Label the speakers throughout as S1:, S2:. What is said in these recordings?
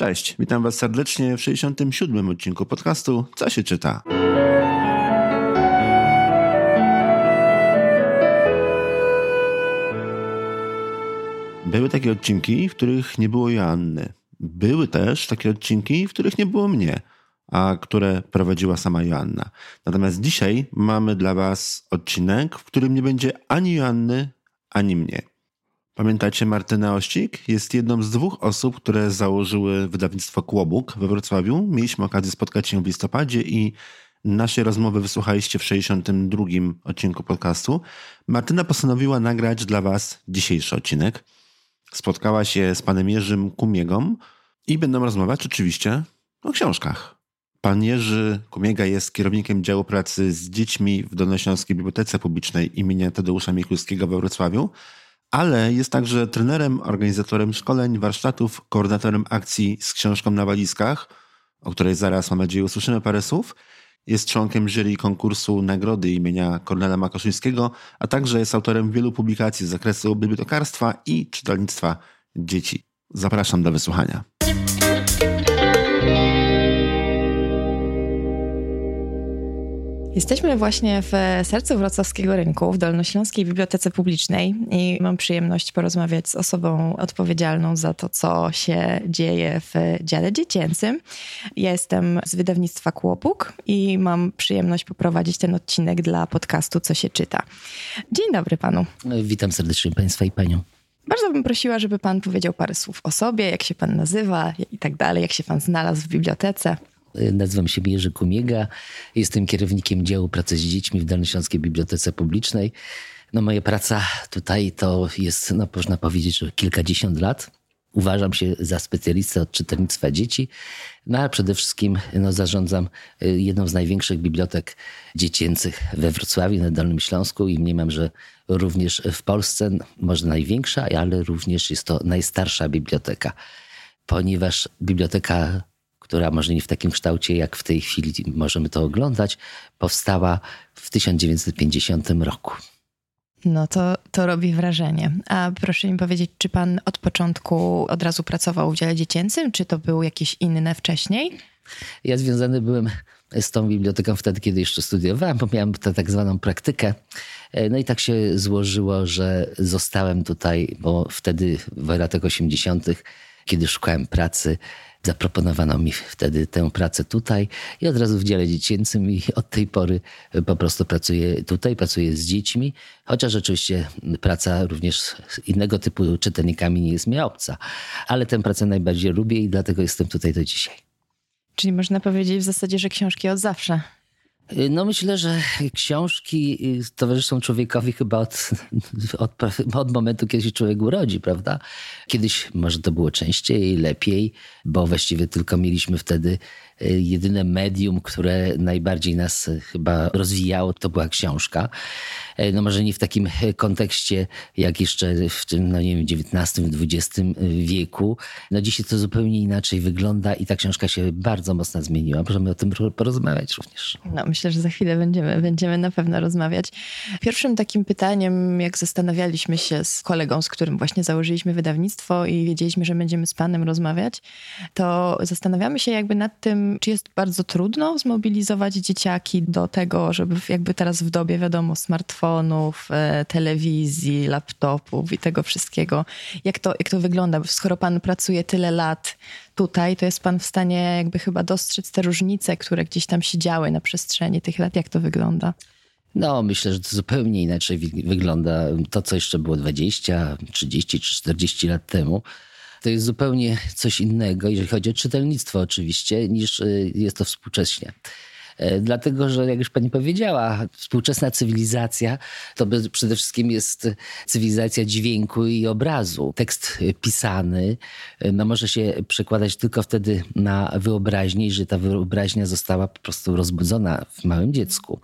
S1: Cześć, witam Was serdecznie w 67. odcinku podcastu Co się czyta? Były takie odcinki, w których nie było Joanny. Były też takie odcinki, w których nie było mnie, a które prowadziła sama Joanna. Natomiast dzisiaj mamy dla Was odcinek, w którym nie będzie ani Joanny, ani mnie. Pamiętacie Martynę Ościk? Jest jedną z dwóch osób, które założyły wydawnictwo Kłobuk we Wrocławiu. Mieliśmy okazję spotkać się w listopadzie i naszej rozmowy wysłuchaliście w 62. odcinku podcastu. Martyna postanowiła nagrać dla Was dzisiejszy odcinek. Spotkała się z panem Jerzym Kumiegą i będą rozmawiać oczywiście o książkach. Pan Jerzy Kumiega jest kierownikiem działu pracy z dziećmi w Dolnośląskiej Bibliotece Publicznej imienia Tadeusza Mikulskiego we Wrocławiu ale jest także trenerem, organizatorem szkoleń, warsztatów, koordynatorem akcji z książką na walizkach, o której zaraz mam nadzieję usłyszymy parę słów. Jest członkiem jury konkursu nagrody imienia Kornela Makoszyńskiego, a także jest autorem wielu publikacji z zakresu bibliotekarstwa i czytelnictwa dzieci. Zapraszam do wysłuchania.
S2: Jesteśmy właśnie w sercu wrocławskiego rynku, w Dolnośląskiej Bibliotece Publicznej i mam przyjemność porozmawiać z osobą odpowiedzialną za to, co się dzieje w dziale dziecięcym. Ja jestem z wydawnictwa Kłopuk i mam przyjemność poprowadzić ten odcinek dla podcastu Co się czyta. Dzień dobry panu.
S3: Witam serdecznie państwa i panią.
S2: Bardzo bym prosiła, żeby pan powiedział parę słów o sobie, jak się pan nazywa i tak dalej, jak się pan znalazł w bibliotece.
S3: Nazywam się Jerzy Kumiega, jestem kierownikiem działu pracy z dziećmi w Dolnośląskiej Bibliotece Publicznej. No moja praca tutaj to jest, no można powiedzieć, że kilkadziesiąt lat. Uważam się za specjalistę od czytelnictwa dzieci, no ale przede wszystkim no, zarządzam y, jedną z największych bibliotek dziecięcych we Wrocławiu, na Dolnym Śląsku i mniemam, że również w Polsce, może największa, ale również jest to najstarsza biblioteka, ponieważ biblioteka która może nie w takim kształcie, jak w tej chwili możemy to oglądać, powstała w 1950 roku.
S2: No to, to robi wrażenie. A proszę mi powiedzieć, czy pan od początku od razu pracował w dziale dziecięcym, czy to było jakieś inne wcześniej?
S3: Ja związany byłem z tą biblioteką wtedy, kiedy jeszcze studiowałem, bo miałem tę tak zwaną praktykę. No i tak się złożyło, że zostałem tutaj, bo wtedy w latach 80., kiedy szukałem pracy, Zaproponowano mi wtedy tę pracę tutaj i od razu w dziale dziecięcym i od tej pory po prostu pracuję tutaj, pracuję z dziećmi, chociaż oczywiście praca również z innego typu czytelnikami nie jest mi obca, ale tę pracę najbardziej lubię i dlatego jestem tutaj do dzisiaj.
S2: Czyli można powiedzieć w zasadzie, że książki od zawsze.
S3: No myślę, że książki towarzyszą człowiekowi chyba od, od, od, momentu, kiedy się człowiek urodzi, prawda? Kiedyś może to było częściej, lepiej, bo właściwie tylko mieliśmy wtedy Y, jedyne medium, które najbardziej nas chyba rozwijało, to była książka. Y, no może nie w takim kontekście, jak jeszcze w tym, no nie wiem, XIX, XX wieku. No dzisiaj to zupełnie inaczej wygląda i ta książka się bardzo mocno zmieniła. Możemy o tym porozmawiać również.
S2: No myślę, że za chwilę będziemy, będziemy na pewno rozmawiać. Pierwszym takim pytaniem, jak zastanawialiśmy się z kolegą, z którym właśnie założyliśmy wydawnictwo i wiedzieliśmy, że będziemy z panem rozmawiać, to zastanawiamy się jakby nad tym, czy jest bardzo trudno zmobilizować dzieciaki do tego, żeby jakby teraz w dobie, wiadomo, smartfonów, e, telewizji, laptopów i tego wszystkiego, jak to, jak to wygląda? Skoro pan pracuje tyle lat tutaj, to jest pan w stanie jakby chyba dostrzec te różnice, które gdzieś tam się działy na przestrzeni tych lat. Jak to wygląda?
S3: No, myślę, że to zupełnie inaczej wygląda to, co jeszcze było 20, 30 czy 40 lat temu to jest zupełnie coś innego, jeżeli chodzi o czytelnictwo oczywiście, niż y, jest to współcześnie. E, dlatego, że jak już pani powiedziała, współczesna cywilizacja to przede wszystkim jest cywilizacja dźwięku i obrazu. Tekst pisany e, no, może się przekładać tylko wtedy na wyobraźnię, że ta wyobraźnia została po prostu rozbudzona w małym dziecku.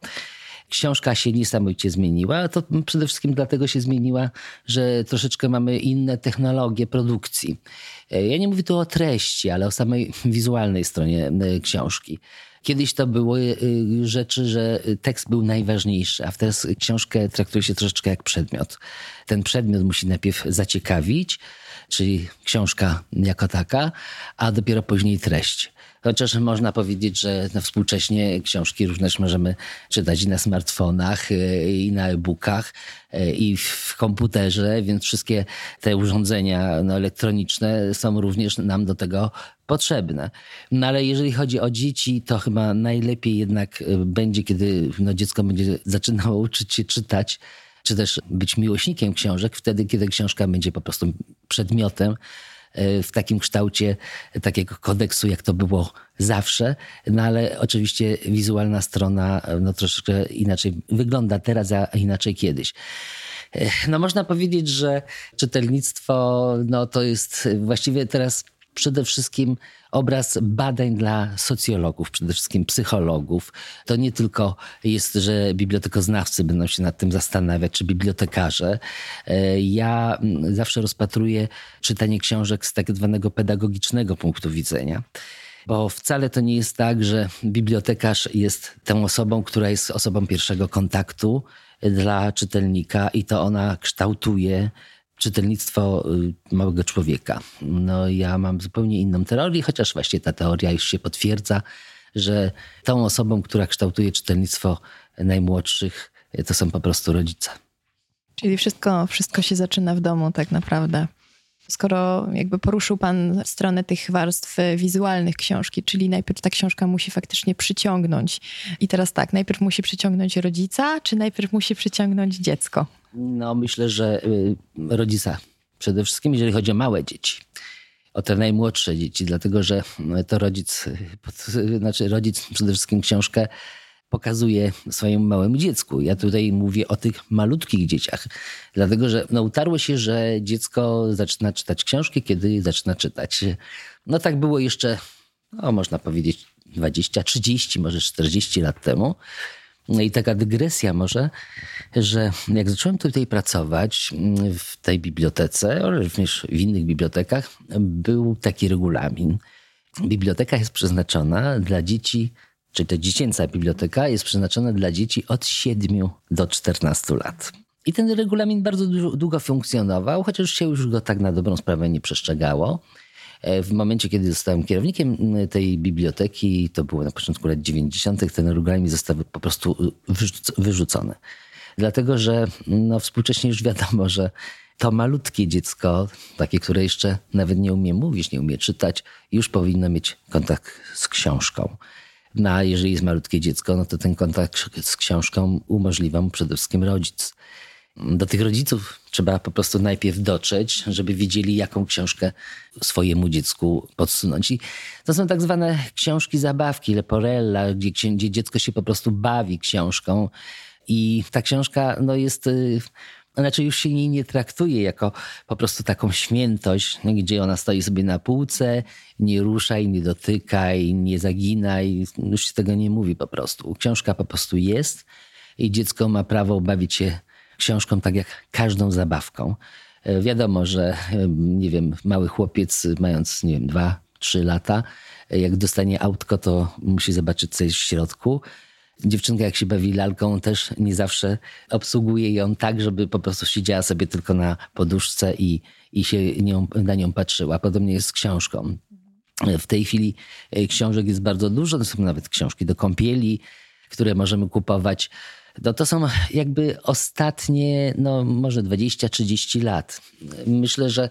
S3: Książka się niesamowicie zmieniła. To przede wszystkim dlatego się zmieniła, że troszeczkę mamy inne technologie produkcji. E, ja nie mówię tu o treści, ale o samej wizualnej stronie e, książki. Kiedyś to były e, rzeczy, że tekst był najważniejszy, a teraz książkę traktuje się troszeczkę jak przedmiot. Ten przedmiot musi najpierw zaciekawić, czyli książka jako taka, a dopiero później treść. Chociaż można powiedzieć, że współcześnie książki również możemy czytać i na smartfonach, y, i na e-bookach, y, i w komputerze, więc wszystkie te urządzenia no, elektroniczne są również nam do tego potrzebne. No ale jeżeli chodzi o dzieci, to chyba najlepiej jednak y, będzie, kiedy no, dziecko będzie zaczynało uczyć się czytać, czy też być miłośnikiem książek, wtedy, kiedy książka będzie po prostu przedmiotem, w takim kształcie takiego kodeksu, jak to było zawsze. No ale oczywiście wizualna strona no, troszeczkę inaczej wygląda teraz, a inaczej kiedyś. E, no można powiedzieć, że czytelnictwo no, to jest właściwie teraz przede wszystkim obraz badań dla socjologów, przede wszystkim psychologów. To nie tylko jest, że bibliotekoznawcy będą się nad tym zastanawiać, czy bibliotekarze. E, ja mm, zawsze rozpatruję czytanie książek z tak zwanego pedagogicznego punktu widzenia. Bo wcale to nie jest tak, że bibliotekarz jest tą osobą, która jest osobą pierwszego kontaktu dla czytelnika i to ona kształtuje czytelnictwo y, małego człowieka. No ja mam zupełnie inną teorię, chociaż właśnie ta teoria już się potwierdza, że tą osobą, która kształtuje czytelnictwo najmłodszych, y, to są po prostu rodzice.
S2: Czyli wszystko, wszystko się zaczyna w domu tak naprawdę. Skoro jakby poruszył Pan stronę tych warstw wizualnych książki, czyli najpierw ta książka musi faktycznie przyciągnąć. I teraz tak, najpierw musi przyciągnąć rodzica, czy najpierw musi przyciągnąć dziecko?
S3: No, myślę, że y, rodzica. Przede wszystkim, jeżeli chodzi o małe dzieci. O te najmłodsze dzieci, dlatego że to rodzic, znaczy rodzic przede wszystkim książkę pokazuje swojemu małemu dziecku. Ja tutaj mówię o tych malutkich dzieciach, dlatego że no, utarło się, że dziecko zaczyna czytać książki, kiedy zaczyna czytać. No tak było jeszcze, no, można powiedzieć, 20, 30, może 40 lat temu. No i taka dygresja może, że jak zacząłem tutaj pracować w tej bibliotece, również w innych bibliotekach, był taki regulamin. Biblioteka jest przeznaczona dla dzieci, czyli to dziecięca biblioteka jest przeznaczona dla dzieci od 7 do 14 lat. I ten regulamin bardzo długo funkcjonował, chociaż się już go tak na dobrą sprawę nie przestrzegało. E, w momencie, kiedy zostałem kierownikiem tej biblioteki, to było na początku lat 90., ten regulamin został po prostu wyrzucony. Dlatego, że no, współcześnie już wiadomo, że to malutkie dziecko, takie, które jeszcze nawet nie umie mówić, nie umie czytać, już powinno mieć kontakt z książką. No a jeżeli jest malutkie dziecko, no to ten kontakt z książką umożliwia mu przede wszystkim rodzic. Do tych rodziców trzeba po prostu najpierw dotrzeć, żeby wiedzieli, jaką książkę swojemu dziecku podsunąć. I to są tak zwane książki zabawki, leporella, gdzie, gdzie dziecko się po prostu bawi książką. I ta książka no, jest y, znaczy już się jej nie traktuje jako po prostu taką świętość, gdzie ona stoi sobie na półce, nie ruszaj, nie dotykaj, nie zaginaj, już się tego nie mówi po prostu. Książka po prostu jest i dziecko ma prawo bawić się książką tak jak każdą zabawką. E, wiadomo, że e, nie wiem, mały chłopiec mając, nie wiem, dwa, trzy lata, e, jak dostanie autko, to musi zobaczyć coś w środku. Dziewczynka, jak się bawi lalką, też nie zawsze obsługuje ją tak, żeby po prostu siedziała sobie tylko na poduszce i, i się nią, na nią patrzyła. Podobnie jest z książką. W tej chwili książek jest bardzo dużo, to są nawet książki do kąpieli, które możemy kupować no to są jakby ostatnie, no może 20-30 lat. Myślę, że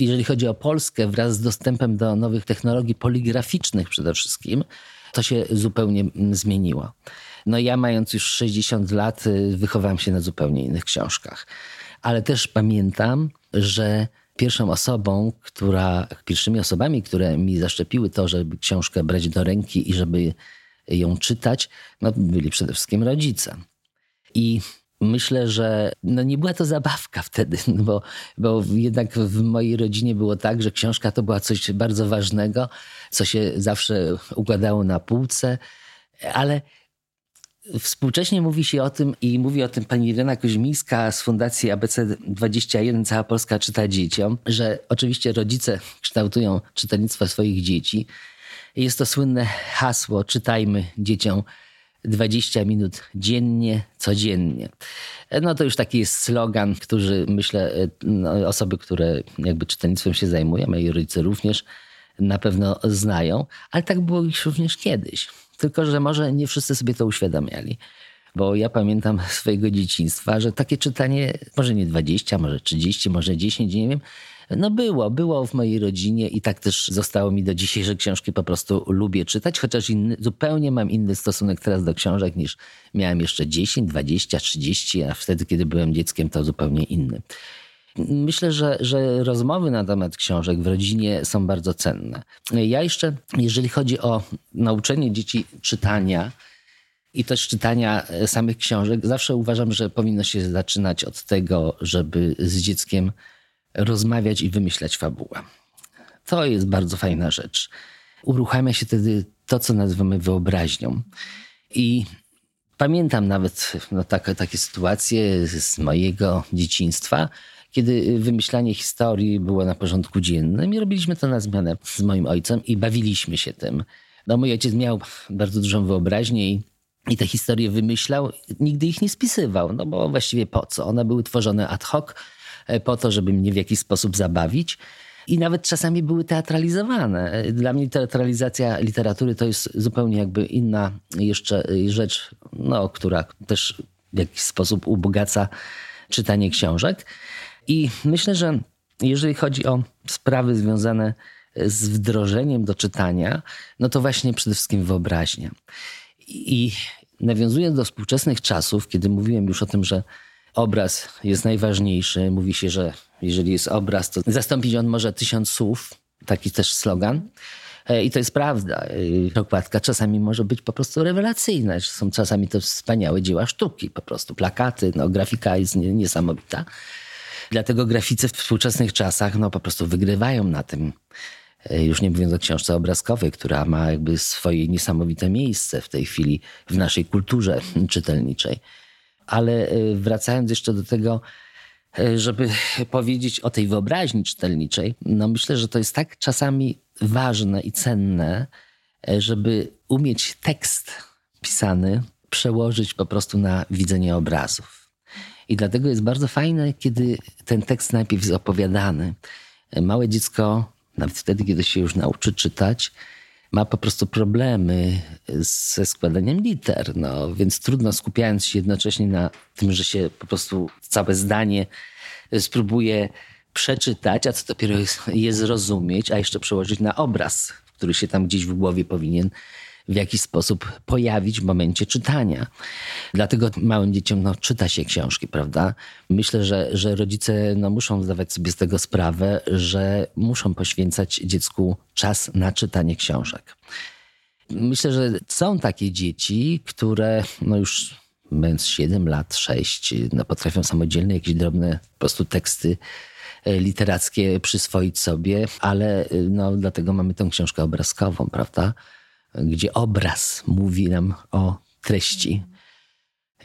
S3: jeżeli chodzi o Polskę, wraz z dostępem do nowych technologii poligraficznych przede wszystkim, to się zupełnie zmieniło. No ja mając już 60 lat, y, wychowałem się na zupełnie innych książkach. Ale też pamiętam, że pierwszą osobą, która, pierwszymi osobami, które mi zaszczepiły to, żeby książkę brać do ręki i żeby ją czytać, no byli przede wszystkim rodzice. I myślę, że no nie była to zabawka wtedy, bo, bo jednak w mojej rodzinie było tak, że książka to była coś bardzo ważnego, co się zawsze układało na półce, ale Współcześnie mówi się o tym i mówi o tym pani Irena Koźmińska z Fundacji ABC21 Cała Polska czyta dzieciom, że oczywiście rodzice kształtują czytelnictwo swoich dzieci. Jest to słynne hasło czytajmy dzieciom 20 minut dziennie, codziennie. No to już taki jest slogan, który myślę, no, osoby, które jakby czytelnictwem się zajmują, moi rodzice również na pewno znają, ale tak było już również kiedyś. Tylko, że może nie wszyscy sobie to uświadamiali. Bo ja pamiętam swojego dzieciństwa, że takie czytanie, może nie 20, może 30, może 10, nie wiem, no było, było w mojej rodzinie i tak też zostało mi do dzisiaj, że książki po prostu lubię czytać, chociaż inny, zupełnie mam inny stosunek teraz do książek niż miałem jeszcze 10, 20, 30, a wtedy, kiedy byłem dzieckiem, to zupełnie inny. Myślę, że, że rozmowy na temat książek w rodzinie są bardzo cenne. Ja jeszcze, jeżeli chodzi o nauczenie dzieci czytania, i też czytania samych książek, zawsze uważam, że powinno się zaczynać od tego, żeby z dzieckiem rozmawiać i wymyślać fabułę. To jest bardzo fajna rzecz. Uruchamia się wtedy to, co nazywamy wyobraźnią. I pamiętam nawet no, takie, takie sytuacje z mojego dzieciństwa, kiedy wymyślanie historii było na porządku dziennym i robiliśmy to na zmianę z moim ojcem i bawiliśmy się tym. No, mój ojciec miał bardzo dużą wyobraźnię i, i te historie wymyślał, nigdy ich nie spisywał, no bo właściwie po co? One były tworzone ad hoc, po to, żeby mnie w jakiś sposób zabawić. I nawet czasami były teatralizowane. E, dla mnie teatralizacja literatury to jest zupełnie jakby inna jeszcze rzecz, no, która też w jakiś sposób ubogaca czytanie książek. I myślę, że jeżeli chodzi o sprawy związane z wdrożeniem do czytania, no to właśnie przede wszystkim wyobraźnia. I nawiązując do współczesnych czasów, kiedy mówiłem już o tym, że obraz jest najważniejszy. Mówi się, że jeżeli jest obraz, to zastąpić on może tysiąc słów. Taki też slogan. E, I to jest prawda. E, okładka czasami może być po prostu rewelacyjna. Są czasami to wspaniałe dzieła sztuki, po prostu plakaty, no, grafika jest niesamowita. Dlatego graficy w współczesnych czasach no, po prostu wygrywają na tym. E, już nie mówiąc o książce obrazkowej, która ma jakby swoje niesamowite miejsce w tej chwili w naszej kulturze czytelniczej. Ale y, wracając jeszcze do tego, y, żeby powiedzieć o tej wyobraźni czytelniczej, no myślę, że to jest tak czasami ważne i cenne, y, żeby umieć tekst pisany przełożyć po prostu na widzenie obrazów. I dlatego jest bardzo fajne, kiedy ten tekst najpierw jest opowiadany. Małe dziecko, nawet wtedy, kiedy się już nauczy czytać, ma po prostu problemy ze składaniem liter, no, więc trudno skupiając się jednocześnie na tym, że się po prostu całe zdanie spróbuje przeczytać, a co dopiero je zrozumieć, a jeszcze przełożyć na obraz, który się tam gdzieś w głowie powinien w jakiś sposób pojawić w momencie czytania. Dlatego małym dzieciom no, czyta się książki, prawda? Myślę, że, że rodzice no, muszą zdawać sobie z tego sprawę, że muszą poświęcać dziecku czas na czytanie książek. Myślę, że są takie dzieci, które no już mając 7 lat, 6, no potrafią samodzielnie jakieś drobne po prostu teksty e, literackie przyswoić sobie, ale e, no, dlatego mamy tę książkę obrazkową, prawda? Gdzie obraz mówi nam o treści.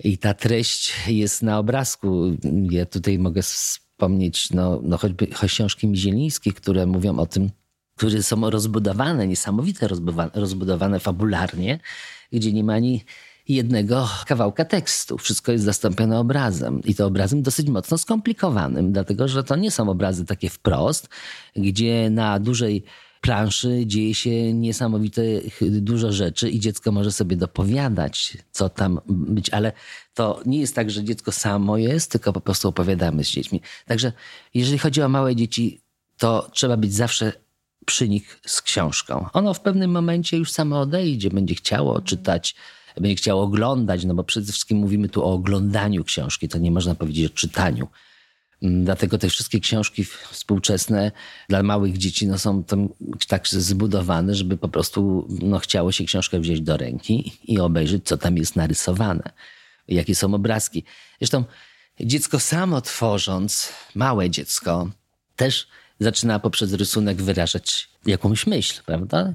S3: I ta treść jest na obrazku. Ja tutaj mogę wspomnieć no, no choćby książki Mizielińskie, które mówią o tym, które są rozbudowane, niesamowite rozbudowane, rozbudowane fabularnie, gdzie nie ma ani jednego kawałka tekstu. Wszystko jest zastąpione obrazem i to obrazem dosyć mocno skomplikowanym, dlatego że to nie są obrazy takie wprost, gdzie na dużej planszy dzieje się niesamowite dużo rzeczy i dziecko może sobie dopowiadać, co tam być, ale to nie jest tak, że dziecko samo jest, tylko po prostu opowiadamy z dziećmi. Także jeżeli chodzi o małe dzieci, to trzeba być zawsze przy nich z książką. Ono w pewnym momencie już samo odejdzie, będzie chciało czytać, będzie chciało oglądać, no bo przede wszystkim mówimy tu o oglądaniu książki, to nie można powiedzieć o czytaniu. Dlatego te wszystkie książki współczesne dla małych dzieci no, są tam tak zbudowane, żeby po prostu no, chciało się książkę wziąć do ręki i obejrzeć, co tam jest narysowane, jakie są obrazki. Zresztą dziecko samo tworząc, małe dziecko, też zaczyna poprzez rysunek wyrażać jakąś myśl, prawda?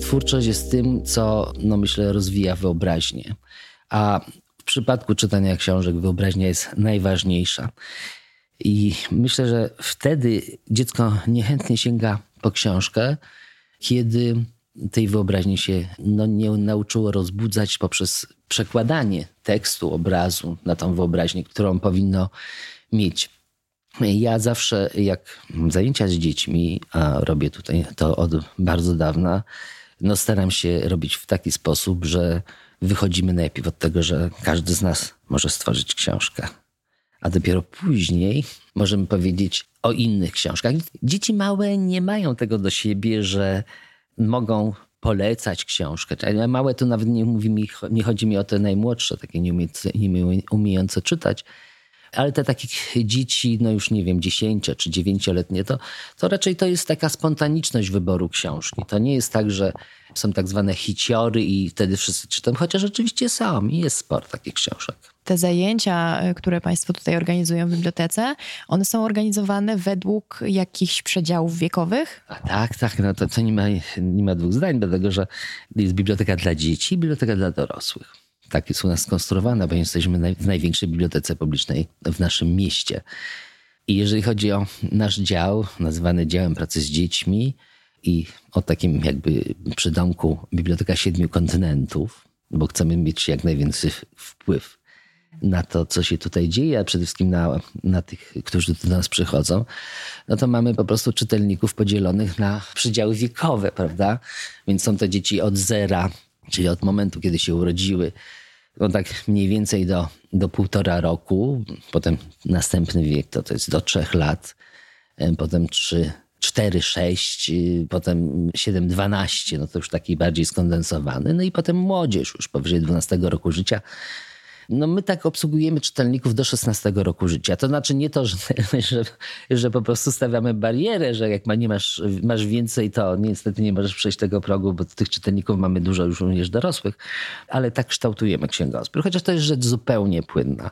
S3: Twórczość jest tym, co, no myślę, rozwija wyobraźnię. A w przypadku czytania książek wyobraźnia jest najważniejsza. I myślę, że wtedy dziecko niechętnie sięga po książkę, kiedy tej wyobraźni się no, nie nauczyło rozbudzać poprzez przekładanie tekstu, obrazu na tą wyobraźnię, którą powinno mieć. Ja zawsze, jak zajęcia z dziećmi, a robię tutaj to od bardzo dawna, no staram się robić w taki sposób, że wychodzimy najpierw od tego, że każdy z nas może stworzyć książkę. A dopiero później możemy powiedzieć o innych książkach. Dzieci małe nie mają tego do siebie, że mogą polecać książkę. Małe to nawet nie, mówi mi, nie chodzi mi o te najmłodsze, takie nie umiejące czytać, ale te takich dzieci, no już nie wiem, dziesięcio czy dziewięcioletnie, to, to raczej to jest taka spontaniczność wyboru książki. To nie jest tak, że są tak zwane hiciory i wtedy wszyscy czytają, chociaż oczywiście są i jest sporo takich książek.
S2: Te zajęcia, y, które Państwo tutaj organizują w bibliotece, one są organizowane według jakichś przedziałów wiekowych?
S3: A tak, tak, no to, to nie, ma, nie ma dwóch zdań, dlatego że jest biblioteka dla dzieci i biblioteka dla dorosłych. Tak jest u nas skonstruowana, bo jesteśmy w największej bibliotece publicznej w naszym mieście. I jeżeli chodzi o nasz dział, nazywany działem pracy z dziećmi i o takim jakby przydomku Biblioteka Siedmiu Kontynentów, bo chcemy mieć jak najwięcej wpływ na to, co się tutaj dzieje, a przede wszystkim na, na tych, którzy do nas przychodzą, no to mamy po prostu czytelników podzielonych na przydziały wiekowe, prawda? Więc są to dzieci od zera, czyli od momentu, kiedy się urodziły, no tak mniej więcej do, do półtora roku, potem następny wiek to, to jest do trzech lat, potem trzy, cztery, sześć, y, potem siedem, dwanaście, no to już taki bardziej skondensowany, no i potem młodzież już powyżej 12 roku życia, no my tak obsługujemy czytelników do 16 roku życia. To znaczy nie to, że, że, że po prostu stawiamy barierę, że jak ma, nie masz, masz więcej, to niestety nie możesz przejść tego progu, bo tych czytelników mamy dużo już również dorosłych, ale tak kształtujemy księgozbiór, chociaż to jest rzecz zupełnie płynna.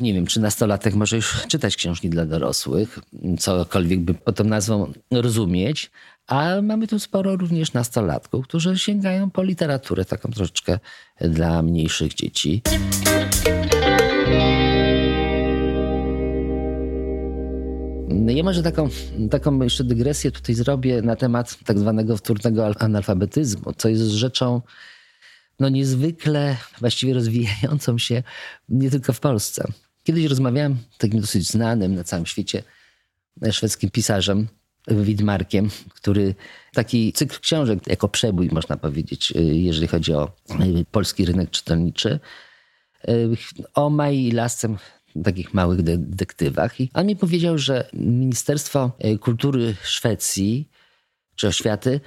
S3: Nie wiem, czy nastolatek może już czytać książki dla dorosłych, cokolwiek by pod tą nazwą rozumieć, a mamy tu sporo również nastolatków, którzy sięgają po literaturę taką troszeczkę dla mniejszych dzieci. Ja może taką, taką jeszcze dygresję tutaj zrobię na temat tak zwanego wtórnego analfabetyzmu, co jest rzeczą no niezwykle właściwie rozwijającą się nie tylko w Polsce. Kiedyś rozmawiałem z takim dosyć znanym na całym świecie szwedzkim pisarzem, Widmarkiem, który taki cykl książek jako przebój, można powiedzieć, jeżeli chodzi o polski rynek czytelniczy, o Mai i Lascem, takich małych detektywach. I on mi powiedział, że Ministerstwo Kultury Szwecji czy Oświaty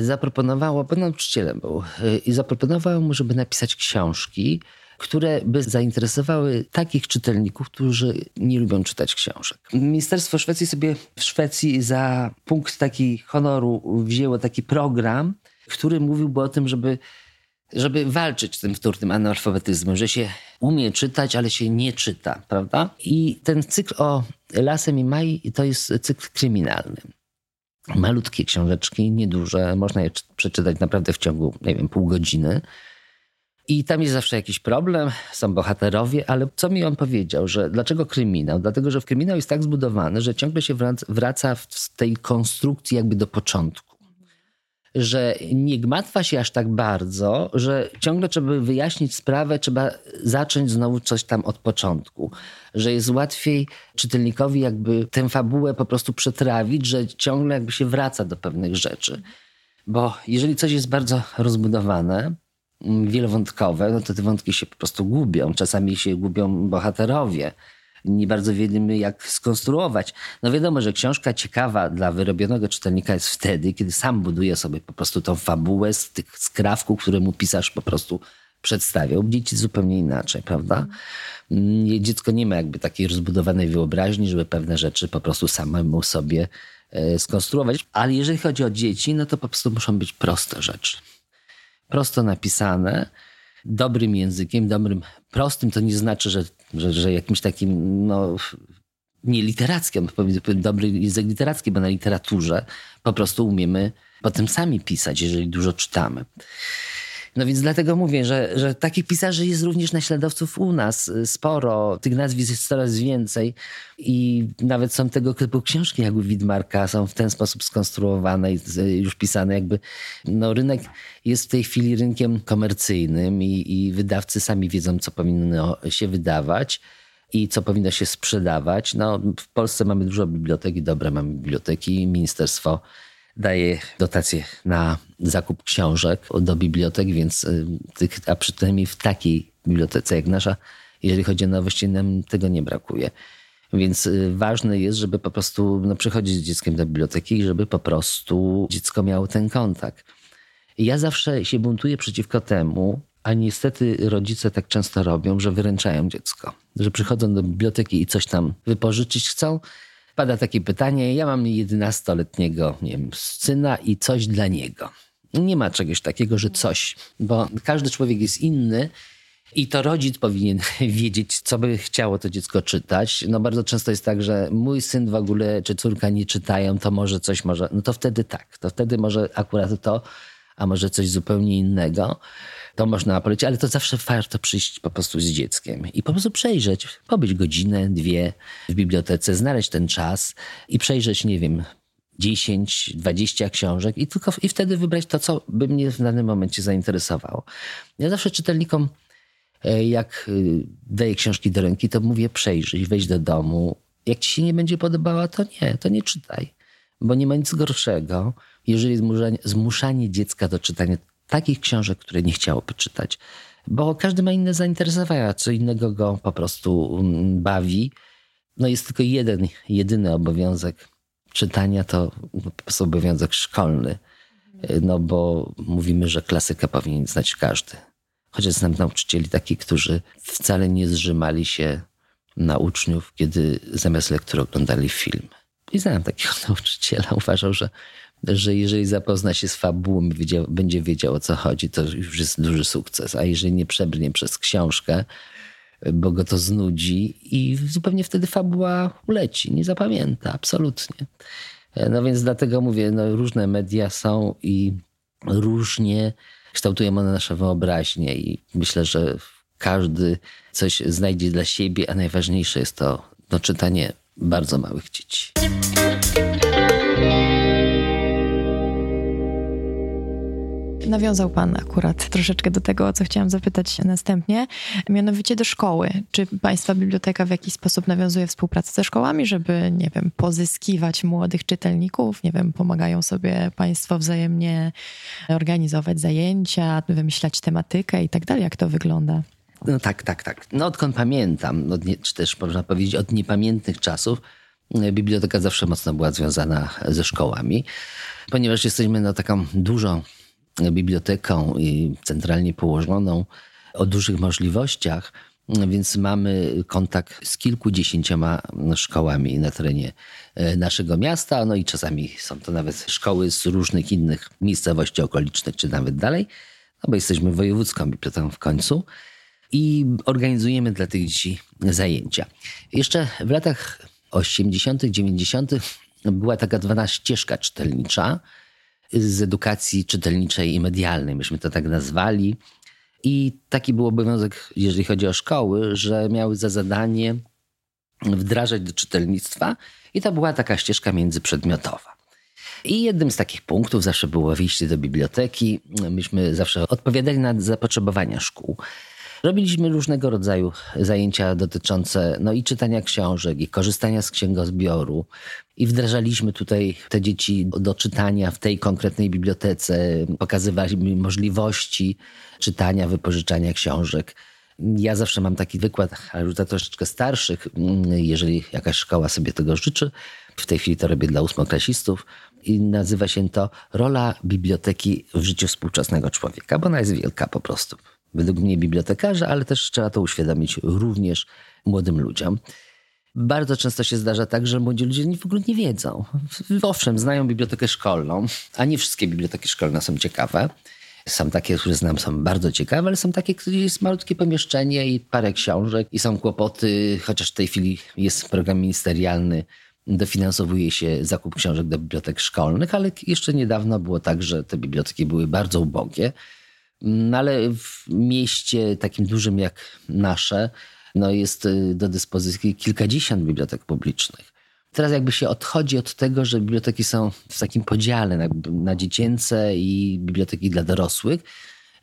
S3: zaproponowało, bo nauczycielem był, i zaproponowało mu, żeby napisać książki, które by zainteresowały takich czytelników, którzy nie lubią czytać książek. Ministerstwo Szwecji sobie w Szwecji za punkt taki honoru wzięło taki program, który mówiłby o tym, żeby żeby walczyć z tym wtórnym analfabetyzmem, że się umie czytać, ale się nie czyta, prawda? I ten cykl o Lasem i Mai to jest cykl kryminalny. Malutkie książeczki, nieduże, można je przeczytać naprawdę w ciągu, nie wiem, pół godziny. I tam jest zawsze jakiś problem, są bohaterowie, ale co mi on powiedział, że dlaczego kryminał? Dlatego, że w kryminał jest tak zbudowany, że ciągle się wraca w tej konstrukcji jakby do początku. Że nie gmatwa się aż tak bardzo, że ciągle trzeba wyjaśnić sprawę, trzeba zacząć znowu coś tam od początku. Że jest łatwiej czytelnikowi jakby tę fabułę po prostu przetrawić, że ciągle jakby się wraca do pewnych rzeczy. Bo jeżeli coś jest bardzo rozbudowane, wielowątkowe, no to te wątki się po prostu gubią. Czasami się gubią bohaterowie. Nie bardzo wiemy, jak skonstruować. No wiadomo, że książka ciekawa dla wyrobionego czytelnika jest wtedy, kiedy sam buduje sobie po prostu tą fabułę z tych skrawków, które mu pisarz po prostu przedstawiał. Dzieci zupełnie inaczej, prawda? Mm, dziecko nie ma jakby takiej rozbudowanej wyobraźni, żeby pewne rzeczy po prostu samemu sobie e, skonstruować. Ale jeżeli chodzi o dzieci, no to po prostu muszą być proste rzeczy prosto napisane, dobrym językiem, dobrym, prostym, to nie znaczy, że, że, że jakimś takim, no, nie literackim, dobry język literacki, bo na literaturze po prostu umiemy potem sami pisać, jeżeli dużo czytamy. No więc dlatego mówię, że, że takich pisarzy jest również naśladowców u nas sporo. Tych nazwisk jest coraz więcej i nawet są tego typu książki jak u Widmarka, są w ten sposób skonstruowane i już pisane jakby. No rynek jest w tej chwili rynkiem komercyjnym i, i wydawcy sami wiedzą, co powinno się wydawać i co powinno się sprzedawać. No, w Polsce mamy dużo bibliotek i dobre mamy biblioteki. Ministerstwo daje dotacje na zakup książek do bibliotek, więc y, a przynajmniej w takiej bibliotece jak nasza, jeżeli chodzi o nowości, nam tego nie brakuje. Więc y, ważne jest, żeby po prostu no, przychodzić z dzieckiem do biblioteki i żeby po prostu dziecko miało ten kontakt. ja zawsze się buntuję przeciwko temu, a niestety rodzice tak często robią, że wyręczają dziecko. Że przychodzą do biblioteki i coś tam wypożyczyć chcą. Pada takie pytanie, ja mam 11-letniego nie wiem, syna i coś dla niego. Nie ma czegoś takiego, że coś, bo każdy człowiek jest inny i to rodzic powinien wiedzieć, co by chciało to dziecko czytać. No bardzo często jest tak, że mój syn w ogóle czy córka nie czytają, to może coś może, no to wtedy tak, to wtedy może akurat to, a może coś zupełnie innego to można polecić, ale to zawsze warto przyjść po prostu z dzieckiem i po prostu przejrzeć, pobyć godzinę, dwie w bibliotece, znaleźć ten czas i przejrzeć, nie wiem, 10, 20 książek i tylko i wtedy wybrać to, co by mnie w danym momencie zainteresowało. Ja zawsze czytelnikom, e, jak e, daję książki do ręki, to mówię przejrzyj, wejdź do domu. Jak ci się nie będzie podobała, to nie, to nie czytaj. Bo nie ma nic gorszego, jeżeli zmuszanie, zmuszanie dziecka do czytania takich książek, które nie chciałoby czytać. Bo każdy ma inne zainteresowania, co innego go po prostu mm, bawi. No jest tylko jeden, jedyny obowiązek czytania, to po prostu obowiązek szkolny. No bo mówimy, że klasykę powinien znać każdy. Chociaż znam nauczycieli takich, którzy wcale nie zrzymali się na uczniów, kiedy zamiast lektury oglądali film. I znałem takiego nauczyciela. Uważał, że że jeżeli zapozna się z fabułą, będzie wiedział o co chodzi, to już jest duży sukces. A jeżeli nie przebrnie przez książkę, bo go to znudzi i zupełnie wtedy fabuła uleci, nie zapamięta, absolutnie. No więc dlatego mówię, no różne media są i różnie kształtują one nasze wyobraźnie i myślę, że każdy coś znajdzie dla siebie, a najważniejsze jest to no, czytanie bardzo małych dzieci.
S2: Nawiązał Pan akurat troszeczkę do tego, o co chciałam zapytać następnie, mianowicie do szkoły. Czy Państwa biblioteka w jakiś sposób nawiązuje współpracę ze szkołami, żeby, nie wiem, pozyskiwać młodych czytelników? Nie wiem, pomagają sobie Państwo wzajemnie organizować zajęcia, wymyślać tematykę i tak dalej? Jak to wygląda?
S3: No tak, tak, tak. No odkąd pamiętam, no, czy też można powiedzieć od niepamiętnych czasów, biblioteka zawsze mocno była związana ze szkołami, ponieważ jesteśmy no, taką dużą biblioteką i centralnie położoną o dużych możliwościach, więc mamy kontakt z kilkudziesięcioma szkołami na terenie e, naszego miasta, no i czasami są to nawet szkoły z różnych innych miejscowości okolicznych, czy nawet dalej, no bo jesteśmy wojewódzką biblioteką w końcu i organizujemy dla tych dzieci zajęcia. Jeszcze w latach 80., 90. była taka zwana ścieżka czytelnicza, z edukacji czytelniczej i medialnej, myśmy to tak nazwali. I taki był obowiązek, jeżeli chodzi o szkoły, że miały za zadanie wdrażać do czytelnictwa, i to była taka ścieżka międzyprzedmiotowa. I jednym z takich punktów zawsze było wyjście do biblioteki. Myśmy zawsze odpowiadali na zapotrzebowania szkół. Robiliśmy różnego rodzaju zajęcia dotyczące no i czytania książek, i korzystania z księgozbioru. I wdrażaliśmy tutaj te dzieci do czytania w tej konkretnej bibliotece, pokazywaliśmy możliwości czytania, wypożyczania książek. Ja zawsze mam taki wykład, ale już dla troszeczkę starszych, jeżeli jakaś szkoła sobie tego życzy. W tej chwili to robię dla ósmoklasistów i nazywa się to Rola biblioteki w życiu współczesnego człowieka, bo ona jest wielka po prostu według mnie bibliotekarza, ale też trzeba to uświadomić również młodym ludziom. Bardzo często się zdarza tak, że młodzi ludzie w ogóle nie wiedzą. Owszem, znają bibliotekę szkolną, a nie wszystkie biblioteki szkolne są ciekawe. Są takie, które znam, są bardzo ciekawe, ale są takie, gdzie jest malutkie pomieszczenie i parę książek i są kłopoty, chociaż w tej chwili jest program ministerialny, dofinansowuje się zakup książek do bibliotek szkolnych, ale jeszcze niedawno było tak, że te biblioteki były bardzo ubogie No ale w mieście takim dużym jak nasze, no jest y, do dyspozycji kilkadziesiąt bibliotek publicznych. Teraz jakby się odchodzi od tego, że biblioteki są w takim podziale na, na dziecięce i biblioteki dla dorosłych.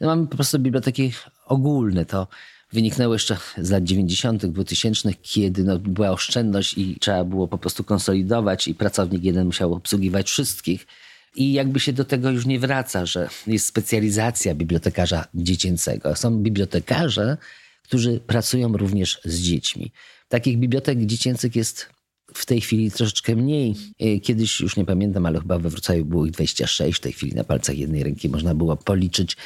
S3: No mamy po prostu biblioteki ogólne. To wyniknęło jeszcze z lat 90., 2000, kiedy no, była oszczędność i trzeba było po prostu konsolidować i pracownik jeden musiał obsługiwać wszystkich. I jakby się do tego już nie wraca, że jest specjalizacja bibliotekarza dziecięcego. Są bibliotekarze, którzy pracują również z dziećmi. Takich bibliotek dziecięcych jest w tej chwili troszeczkę mniej. E, kiedyś już nie pamiętam, ale chyba we Wrocławiu było ich 26. W tej chwili na palcach jednej ręki można było policzyć,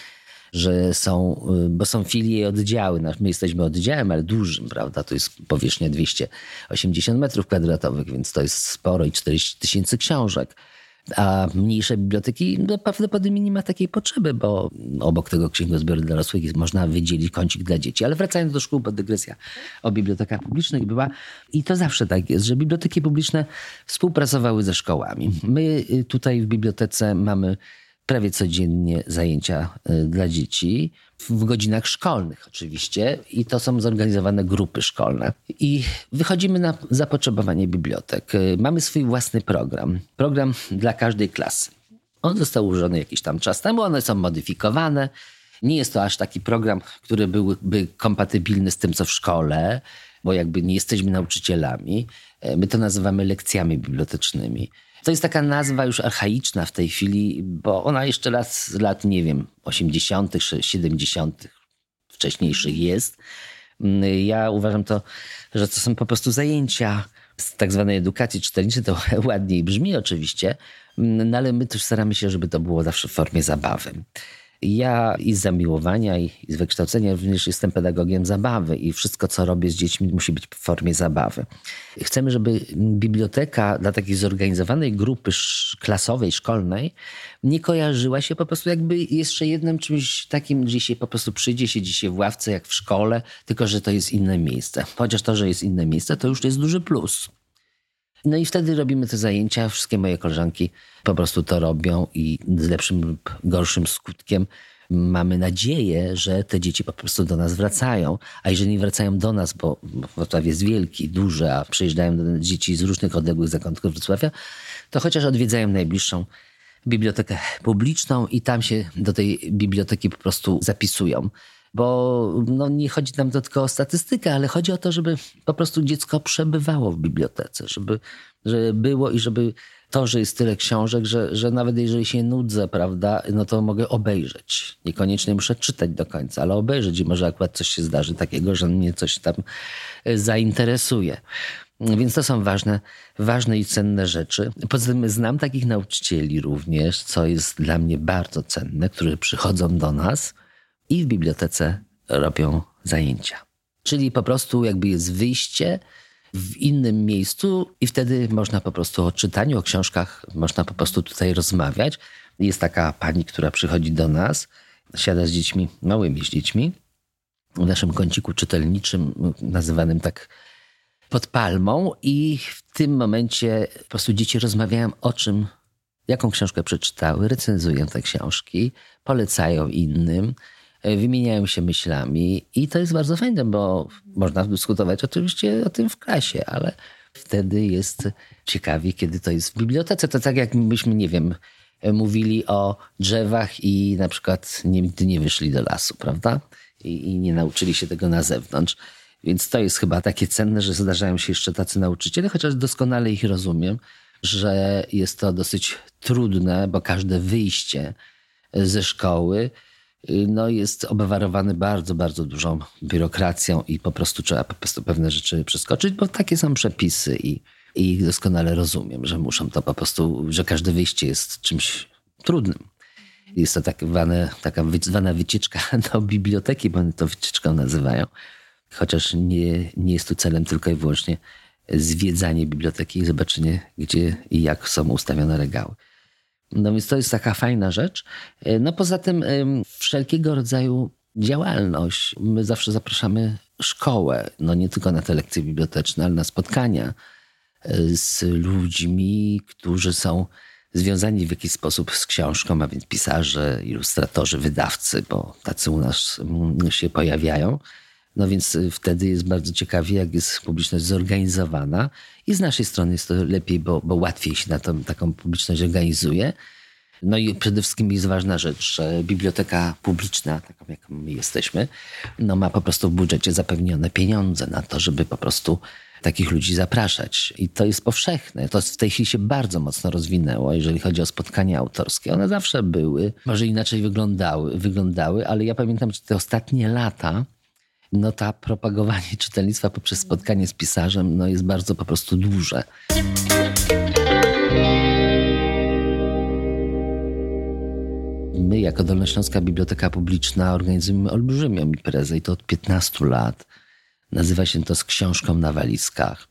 S3: że są, e, bo są filie i oddziały. My jesteśmy oddziałem, ale dużym, prawda? To jest powierzchnia 280 metrów kwadratowych, więc to jest sporo i 40 tysięcy książek. A mniejsze biblioteki no, prawdopodobnie nie ma takiej potrzeby, bo obok tego księgozbioru dorosłych można wydzielić kącik dla dzieci. Ale wracając do szkół, bo dygresja o bibliotekach publicznych była i to zawsze tak jest, że biblioteki publiczne współpracowały ze szkołami. My y, tutaj w bibliotece mamy prawie codziennie zajęcia y, dla dzieci, w godzinach szkolnych oczywiście, i to są zorganizowane grupy szkolne. I wychodzimy na zapotrzebowanie bibliotek. Y, mamy swój własny program, program dla każdej klasy. On został ułożony jakiś tam czas temu, one są modyfikowane. Nie jest to aż taki program, który byłby kompatybilny z tym, co w szkole, bo jakby nie jesteśmy nauczycielami. Y, my to nazywamy lekcjami bibliotecznymi. To jest taka nazwa już archaiczna w tej chwili, bo ona jeszcze lat z lat, nie wiem, 80., 70., wcześniejszych jest. Ja uważam to, że to są po prostu zajęcia z tak zwanej edukacji czytelniczej. To ładniej brzmi oczywiście, no ale my też staramy się, żeby to było zawsze w formie zabawy. Ja i z zamiłowania, i z wykształcenia również jestem pedagogiem zabawy i wszystko, co robię z dziećmi, musi być w formie zabawy. Chcemy, żeby biblioteka dla takiej zorganizowanej grupy klasowej, szkolnej nie kojarzyła się po prostu jakby jeszcze jednym czymś takim, gdzie się po prostu przyjdzie, siedzi się w ławce jak w szkole, tylko że to jest inne miejsce. Chociaż to, że jest inne miejsce, to już jest duży plus. No i wtedy robimy te zajęcia. Wszystkie moje koleżanki po prostu to robią i z lepszym lub gorszym skutkiem mamy nadzieję, że te dzieci po prostu do nas wracają. A jeżeli nie wracają do nas, bo Wrocław jest wielki, duży, a przyjeżdżają dzieci z różnych odległych zakątków Wrocławia, to chociaż odwiedzają najbliższą bibliotekę publiczną i tam się do tej biblioteki po prostu zapisują bo no, nie chodzi nam to tylko o statystykę, ale chodzi o to, żeby po prostu dziecko przebywało w bibliotece, żeby, żeby było i żeby to, że jest tyle książek, że, że nawet jeżeli się nudzę, prawda, no to mogę obejrzeć. Niekoniecznie muszę czytać do końca, ale obejrzeć i może akurat coś się zdarzy takiego, że mnie coś tam e, zainteresuje. Więc to są ważne, ważne i cenne rzeczy. Poza tym znam takich nauczycieli również, co jest dla mnie bardzo cenne, którzy przychodzą do nas – i w bibliotece robią zajęcia. Czyli po prostu jakby jest wyjście w innym miejscu i wtedy można po prostu o czytaniu, o książkach, można po prostu tutaj rozmawiać. Jest taka pani, która przychodzi do nas, siada z dziećmi, małymi z dziećmi, w naszym kąciku czytelniczym, nazywanym tak pod palmą i w tym momencie po prostu dzieci rozmawiają o czym, jaką książkę przeczytały, recenzują te książki, polecają innym, wymieniają się myślami i to jest bardzo fajne, bo można dyskutować oczywiście o tym w klasie, ale wtedy jest ciekawie, kiedy to jest w bibliotece. To tak jak byśmy, nie wiem, mówili o drzewach i na przykład nigdy nie wyszli do lasu, prawda? I, I, nie nauczyli się tego na zewnątrz. Więc to jest chyba takie cenne, że zdarzają się jeszcze tacy nauczyciele, chociaż doskonale ich rozumiem, że jest to dosyć trudne, bo każde wyjście ze szkoły no jest obwarowany bardzo, bardzo dużą biurokracją i po prostu trzeba po prostu pewne rzeczy przeskoczyć, bo takie są przepisy i, i doskonale rozumiem, że muszą to po prostu, że każde wyjście jest czymś trudnym. Jest to tak zwane, taka zwana wycieczka do biblioteki, bo oni to wycieczką nazywają. Chociaż nie, nie jest tu celem tylko i wyłącznie zwiedzanie biblioteki i zobaczenie, gdzie i jak są ustawione regały. No więc to jest taka fajna rzecz. E, no poza tym wszelkiego rodzaju działalność. My zawsze zapraszamy szkołę, no nie tylko na te lekcje biblioteczne, ale na spotkania e, z ludźmi, którzy są związani w jakiś sposób z książką, a więc pisarze, ilustratorzy, wydawcy, bo tacy u nas mm, się pojawiają. No więc y, wtedy jest bardzo ciekawie, jak jest publiczność zorganizowana i z naszej strony jest to lepiej, bo, bo łatwiej się na tą, taką publiczność organizuje. No i przede wszystkim jest ważna rzecz, że biblioteka publiczna, taką jak my jesteśmy, no ma po prostu w budżecie zapewnione pieniądze na to, żeby po prostu takich ludzi zapraszać. I to jest powszechne. To w tej chwili się bardzo mocno rozwinęło, jeżeli chodzi o spotkania autorskie. One zawsze były, może inaczej wyglądały, wyglądały ale ja pamiętam, że te ostatnie lata no ta propagowanie czytelnictwa poprzez spotkanie z pisarzem no jest bardzo po prostu duże. My jako Dolnośląska Biblioteka Publiczna organizujemy olbrzymią imprezę i to od 15 lat. Nazywa się to z książką na walizkach.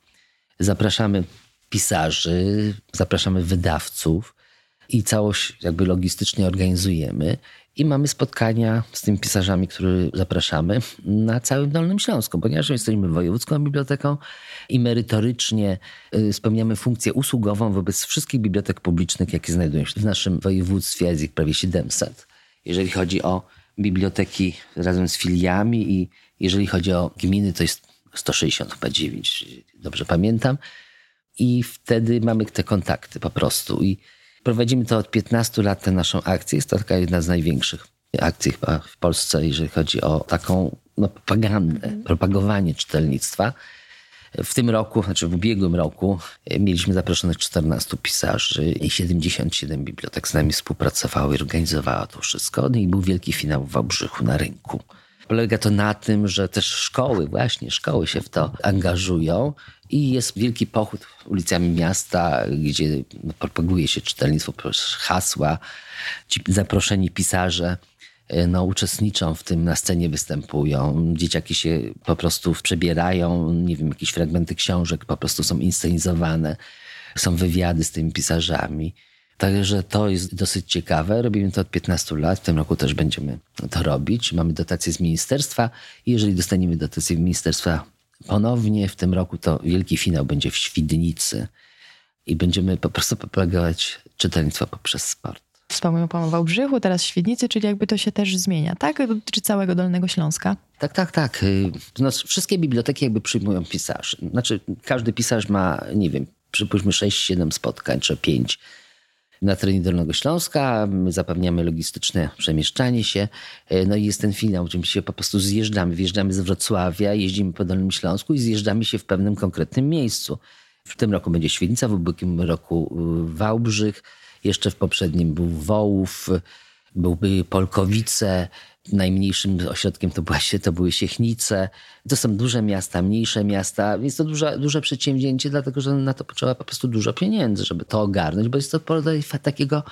S3: Zapraszamy pisarzy, zapraszamy wydawców i całość jakby logistycznie organizujemy. I mamy spotkania z tymi pisarzami, których zapraszamy na całym Dolnym Śląsku, ponieważ jesteśmy wojewódzką biblioteką i merytorycznie y, spełniamy funkcję usługową wobec wszystkich bibliotek publicznych, jakie znajdują się w naszym województwie, jest ich prawie 700. Jeżeli chodzi o biblioteki razem z filiami i jeżeli chodzi o gminy, to jest 160 chyba 9, dobrze pamiętam. I wtedy mamy te kontakty po prostu. I Prowadzimy to od 15 lat, tę naszą akcję. Jest to taka jedna z największych akcji w Polsce, jeżeli chodzi o taką no, propagandę, propagowanie czytelnictwa. W tym roku, znaczy w ubiegłym roku, mieliśmy zaproszonych 14 pisarzy i 77 bibliotek z nami współpracowały i organizowała to wszystko. No i był wielki finał w Wałbrzychu na rynku. Polega to na tym, że też szkoły, właśnie szkoły się w to angażują i jest wielki pochód ulicami miasta, gdzie propaguje się czytelnictwo hasła. Ci zaproszeni pisarze e, no, uczestniczą w tym, na scenie występują. Dzieciaki się po prostu przebierają, nie wiem, jakieś fragmenty książek po prostu są inscenizowane. Są wywiady z tymi pisarzami. Także to jest dosyć ciekawe. Robimy to od 15 lat. W tym roku też będziemy to robić. Mamy dotacje z ministerstwa. I jeżeli dostaniemy dotację z ministerstwa ponownie w tym roku, to wielki finał będzie w Świdnicy. I będziemy po prostu propagować czytelnictwo poprzez sport.
S2: Wspomniał Pan o Wałbrzychu, teraz Świdnicy, czyli jakby to się też zmienia, tak? Dotyczy całego Dolnego Śląska?
S3: Tak, tak, tak. No, wszystkie biblioteki jakby przyjmują pisarzy. Znaczy, każdy pisarz ma, nie wiem, przypuśćmy 6-7 spotkań, czy 5 na terenie Dolnego Śląska. My zapewniamy logistyczne przemieszczanie się. E, no i jest ten finał, gdzie my się po prostu zjeżdżamy. Wjeżdżamy z Wrocławia, jeździmy po Dolnym Śląsku i zjeżdżamy się w pewnym konkretnym miejscu. W tym roku będzie Świdnica, w ubiegłym roku y, Wałbrzych, jeszcze w poprzednim był Wołów, byłby Polkowice, Najmniejszym ośrodkiem to, była, to były Siechnice. To są duże miasta, mniejsze miasta, więc to duże, duże przedsięwzięcie, dlatego że na to potrzeba po prostu dużo pieniędzy, żeby to ogarnąć, bo jest to takiego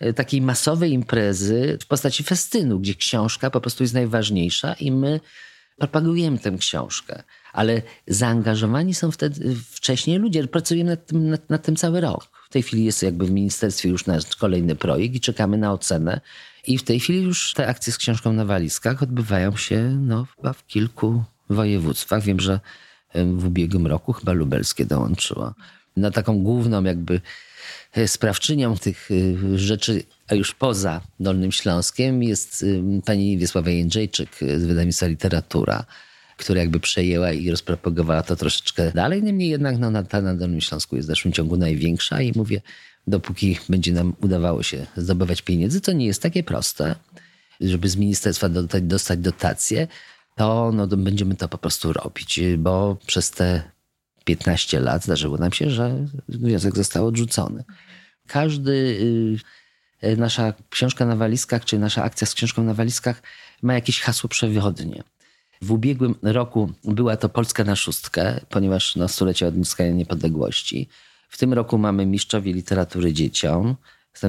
S3: e, takiej masowej imprezy w postaci festynu, gdzie książka po prostu jest najważniejsza i my propagujemy tę książkę. Ale zaangażowani są wtedy wcześniej ludzie. Pracujemy nad tym, nad, nad tym cały rok. W tej chwili jest jakby w ministerstwie już nasz kolejny projekt i czekamy na ocenę i w tej chwili już te akcje z książką na walizkach odbywają się no, chyba w kilku województwach. Wiem, że w ubiegłym roku chyba lubelskie dołączyło. Na taką główną jakby e, sprawczynią tych e, rzeczy, a już poza Dolnym Śląskiem jest pani Wiesława Jędrzejczyk z wydawnictwa Literatura, która jakby przejęła i rozpropagowała to troszeczkę dalej. Niemniej jednak no, ta na Dolnym Śląsku jest w dalszym ciągu największa i mówię, dopóki będzie nam udawało się zdobywać pieniędzy, to nie jest takie proste, żeby z ministerstwa dostać, dotacje, to no, będziemy to po prostu robić, bo przez te 15 lat zdarzyło nam się, że wniosek został odrzucony. Każdy, y, nasza książka na walizkach, czy nasza akcja z książką na walizkach ma jakieś hasło przewodnie. W ubiegłym roku była to Polska na szóstkę, ponieważ no, stulecie odzyskania niepodległości. W tym roku mamy mistrzowie literatury dzieciom.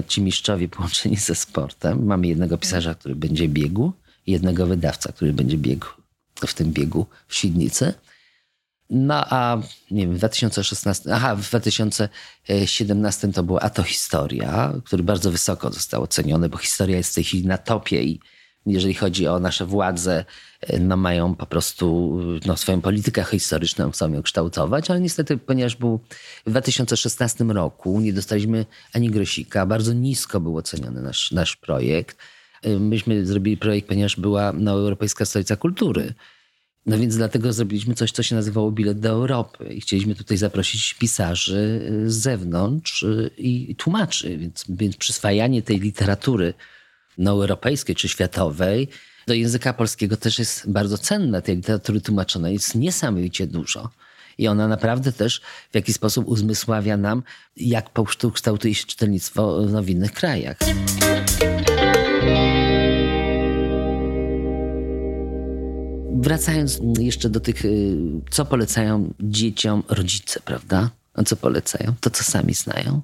S3: Ci mistrzowie połączeni ze sportem. Mamy jednego pisarza, który będzie biegł, jednego wydawca, który będzie biegł w tym biegu w Świdnicy. No a nie wiem, w 2016, aha, w 2017 to była A to historia, który bardzo wysoko został oceniony, bo historia jest w tej chwili na topie i jeżeli chodzi o nasze władze, no mają po prostu no, swoją politykę historyczną, chcą ją kształtować, ale niestety, ponieważ był w 2016 roku, nie dostaliśmy ani grosika, bardzo nisko był oceniony nasz, nasz projekt. Myśmy zrobili projekt, ponieważ była no, Europejska Stolica Kultury. No więc dlatego zrobiliśmy coś, co się nazywało Bilet do Europy. I chcieliśmy tutaj zaprosić pisarzy z zewnątrz i tłumaczy. Więc, więc przyswajanie tej literatury no, europejskiej czy światowej do języka polskiego też jest bardzo cenne. Tej literatury tłumaczonej jest niesamowicie dużo. I ona naprawdę też w jakiś sposób uzmysławia nam, jak kształtuje się czytelnictwo no, w innych krajach. Wracając jeszcze do tych, y, co polecają dzieciom rodzice, prawda? A co polecają? To, co sami znają.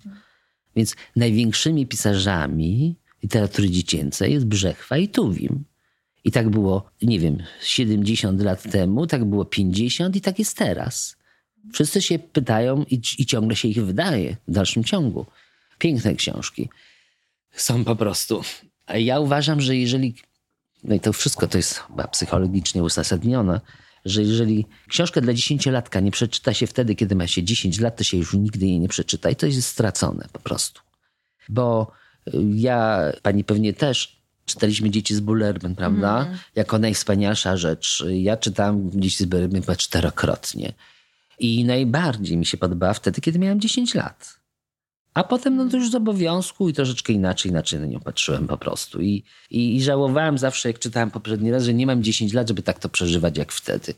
S3: Więc największymi pisarzami literatury dziecięcej jest Brzechwa i Tuwim. I tak było, nie wiem, 70 lat temu, tak było 50 i tak jest teraz. Wszyscy się pytają i, i ciągle się ich wydaje w dalszym ciągu. Piękne książki są po prostu. A ja uważam, że jeżeli, no i to wszystko to jest chyba psychologicznie uzasadnione, że jeżeli książkę dla dziesięciolatka nie przeczyta się wtedy, kiedy ma się 10 lat, to się już nigdy jej nie przeczyta i to jest stracone po prostu. Bo ja, pani pewnie też, czytaliśmy Dzieci z Bullerman, prawda? Mm. Jako najwspanialsza rzecz. Ja czytałam Dzieci z Bullerman chyba czterokrotnie. I najbardziej mi się podobała wtedy, kiedy miałam 10 lat. A potem no to już z obowiązku i troszeczkę inaczej, inaczej na nią patrzyłem po prostu. I, i, I żałowałem zawsze, jak czytałem poprzedni raz, że nie mam 10 lat, żeby tak to przeżywać jak wtedy.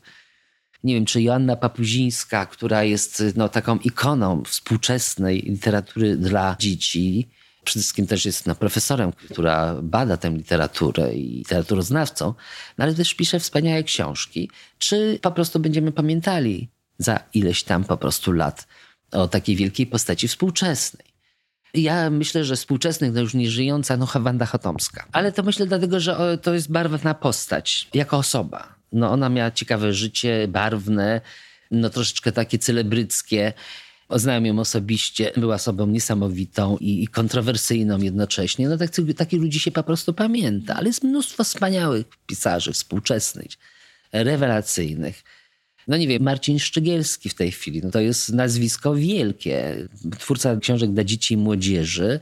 S3: Nie wiem, czy Joanna Papuzińska, która jest no, taką ikoną współczesnej literatury dla dzieci, przede wszystkim też jest no, profesorem, która bada tę literaturę i literaturoznawcą, no, ale też pisze wspaniałe książki. Czy po prostu będziemy pamiętali za ileś tam po prostu lat o takiej wielkiej postaci współczesnej? Ja myślę, że współczesnych, no już nie żyjąca, no Wanda Chotomska. Ale to myślę dlatego, że to jest barwna postać, jako osoba. No ona miała ciekawe życie, barwne, no troszeczkę takie celebryckie. Znałem ją osobiście, była osobą niesamowitą i, kontrowersyjną jednocześnie. No tak, takich ludzi się po prostu pamięta, ale jest mnóstwo wspaniałych pisarzy współczesnych, rewelacyjnych. No nie wiem, Marcin Szczygielski w tej chwili, no to jest nazwisko wielkie. Twórca książek dla dzieci i młodzieży,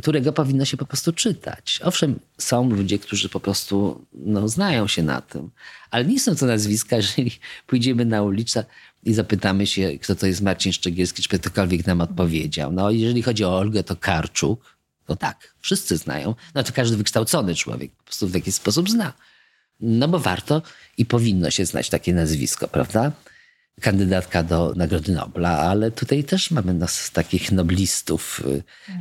S3: którego powinno się po prostu czytać. Owszem, są ludzie, którzy po prostu no, znają się na tym, ale nie są to nazwiska, jeżeli pójdziemy na ulicę, i zapytamy się, kto to jest Marcin Szczegielski, czy ktokolwiek nam odpowiedział. No, jeżeli chodzi o Olgę, to Karczuk. No tak, wszyscy znają. No to każdy wykształcony człowiek po prostu w jakiś sposób zna. No bo warto i powinno się znać takie nazwisko, prawda? Kandydatka do Nagrody Nobla, ale tutaj też mamy nas takich noblistów.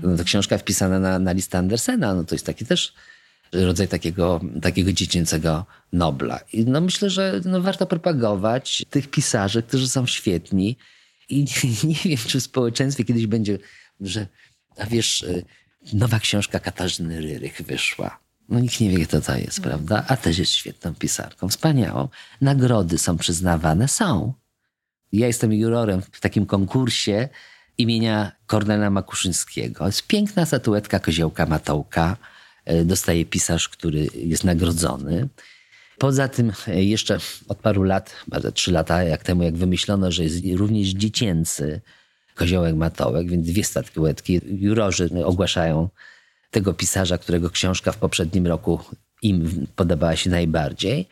S3: No to książka wpisana na, na listę Andersena, no to jest taki też rodzaj takiego, takiego dziecięcego Nobla. I no myślę, że no warto propagować tych pisarzy, którzy są świetni. I nie, nie wiem, czy w społeczeństwie kiedyś będzie, że a wiesz, y, nowa książka Katarzyny Ryrych wyszła. No nikt nie wie, kto to jest, prawda? A też jest świetną pisarką, wspaniałą. Nagrody są przyznawane, są. Ja jestem jurorem w takim konkursie imienia Kornela Makuszyńskiego. Jest piękna statuetka Koziołka Matołka. E, dostaje pisarz, który jest nagrodzony. Poza tym e, jeszcze od paru lat, bardzo trzy lata jak temu, jak wymyślono, że jest również dziecięcy koziołek matołek, więc dwie statuetki. Jurorzy ogłaszają tego pisarza, którego książka w poprzednim roku im podobała się najbardziej.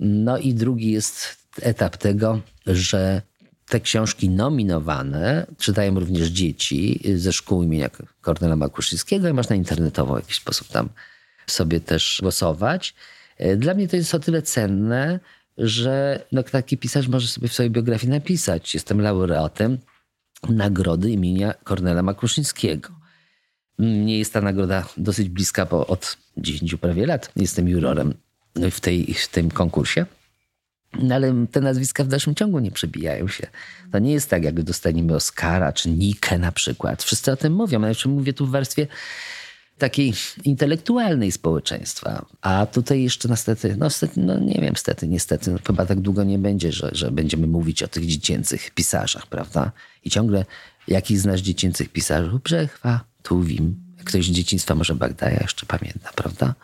S3: No i drugi jest etap tego, że te książki nominowane czytają również dzieci ze szkół imienia Kornela Makuszyńskiego i można internetowo w jakiś sposób tam sobie też głosować. Dla mnie to jest o tyle cenne, że no, taki pisarz może sobie w swojej biografii napisać. Jestem laureatem nagrody imienia Kornela Makuszyńskiego. Nie jest ta nagroda dosyć bliska, bo od 10 prawie lat jestem jurorem w, tej, w tym konkursie. No ale te nazwiska w dalszym ciągu nie przebijają się. To nie jest tak, jakby dostaniemy Oscara czy Nikę na przykład. Wszyscy o tym mówią, ale mówię tu w warstwie takiej intelektualnej społeczeństwa. A tutaj jeszcze niestety, no, no nie wiem, stety, niestety, no, chyba tak długo nie będzie, że, że będziemy mówić o tych dziecięcych pisarzach, prawda? I ciągle jakiś znasz dziecięcych pisarzy? Brzechwa, Tuwim. Ktoś z dzieciństwa może Bagdaja jeszcze pamięta, prawda?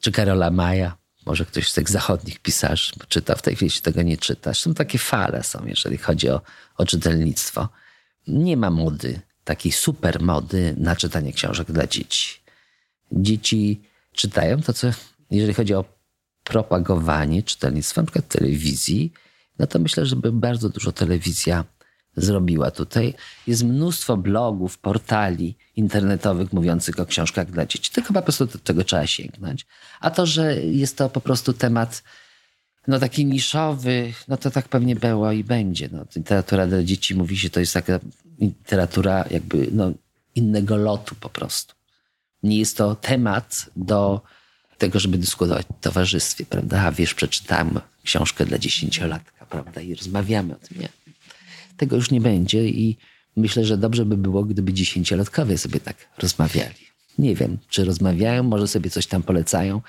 S3: czy Karola Maja. Może ktoś z tych zachodnich pisarzy czyta, w tej chwili się tego nie czyta. Zresztą takie fale są, jeżeli chodzi o, o czytelnictwo. Nie ma mody, takiej super mody na czytanie książek dla dzieci. Dzieci czytają to, co jeżeli chodzi o propagowanie czytelnictwa, na przykład telewizji, no to myślę, że bardzo dużo telewizja zrobiła tutaj. Jest mnóstwo blogów, portali internetowych mówiących o książkach dla dzieci. Tylko po prostu do tego trzeba sięgnąć. A to, że jest to po prostu temat no taki niszowy, no to tak pewnie było i będzie. No, literatura dla dzieci mówi się, to jest taka literatura jakby no, innego lotu po prostu. Nie jest to temat do tego, żeby dyskutować w towarzystwie, prawda? A wiesz, przeczytałem książkę dla dziesięciolatka, prawda? I rozmawiamy o tym. Nie. Tego już nie będzie i myślę, że dobrze by było, gdyby dziesięciolatkowie sobie tak rozmawiali. Nie wiem, czy rozmawiają, może sobie coś tam polecają,